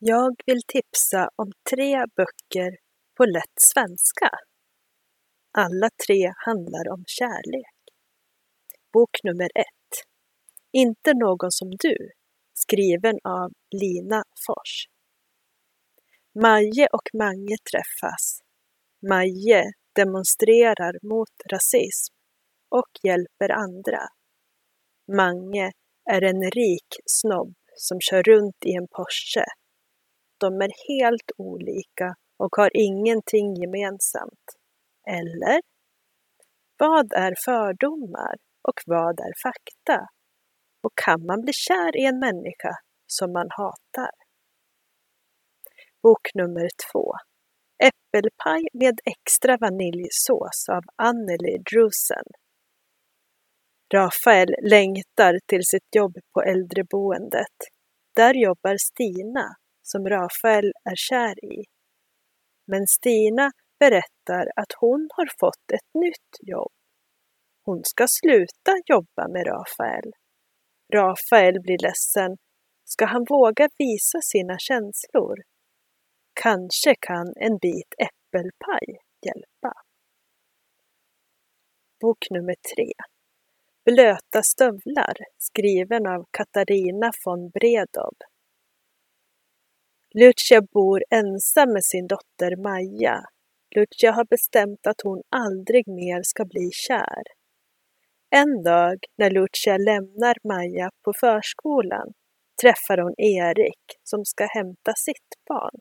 Jag vill tipsa om tre böcker på lätt svenska. Alla tre handlar om kärlek. Bok nummer ett. Inte någon som du, skriven av Lina Fors. Maje och Mange träffas. Maje demonstrerar mot rasism och hjälper andra. Mange är en rik snobb som kör runt i en Porsche de är helt olika och har ingenting gemensamt. Eller? Vad är fördomar och vad är fakta? Och kan man bli kär i en människa som man hatar? Bok nummer två. Äppelpaj med extra vaniljsås av Anneli Drusen. Rafael längtar till sitt jobb på äldreboendet. Där jobbar Stina som Rafael är kär i. Men Stina berättar att hon har fått ett nytt jobb. Hon ska sluta jobba med Rafael. Rafael blir ledsen. Ska han våga visa sina känslor? Kanske kan en bit äppelpaj hjälpa. Bok nummer tre. Blöta stövlar skriven av Katarina von Bredow. Lucia bor ensam med sin dotter Maja. Lucia har bestämt att hon aldrig mer ska bli kär. En dag när Lucia lämnar Maja på förskolan träffar hon Erik som ska hämta sitt barn.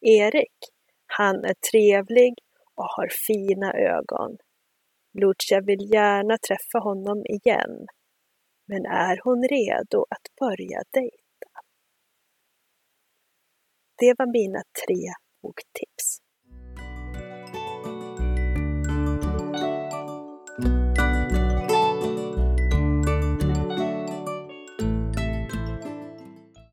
Erik, han är trevlig och har fina ögon. Lucia vill gärna träffa honom igen. Men är hon redo att börja dejta? Det var mina tre boktips.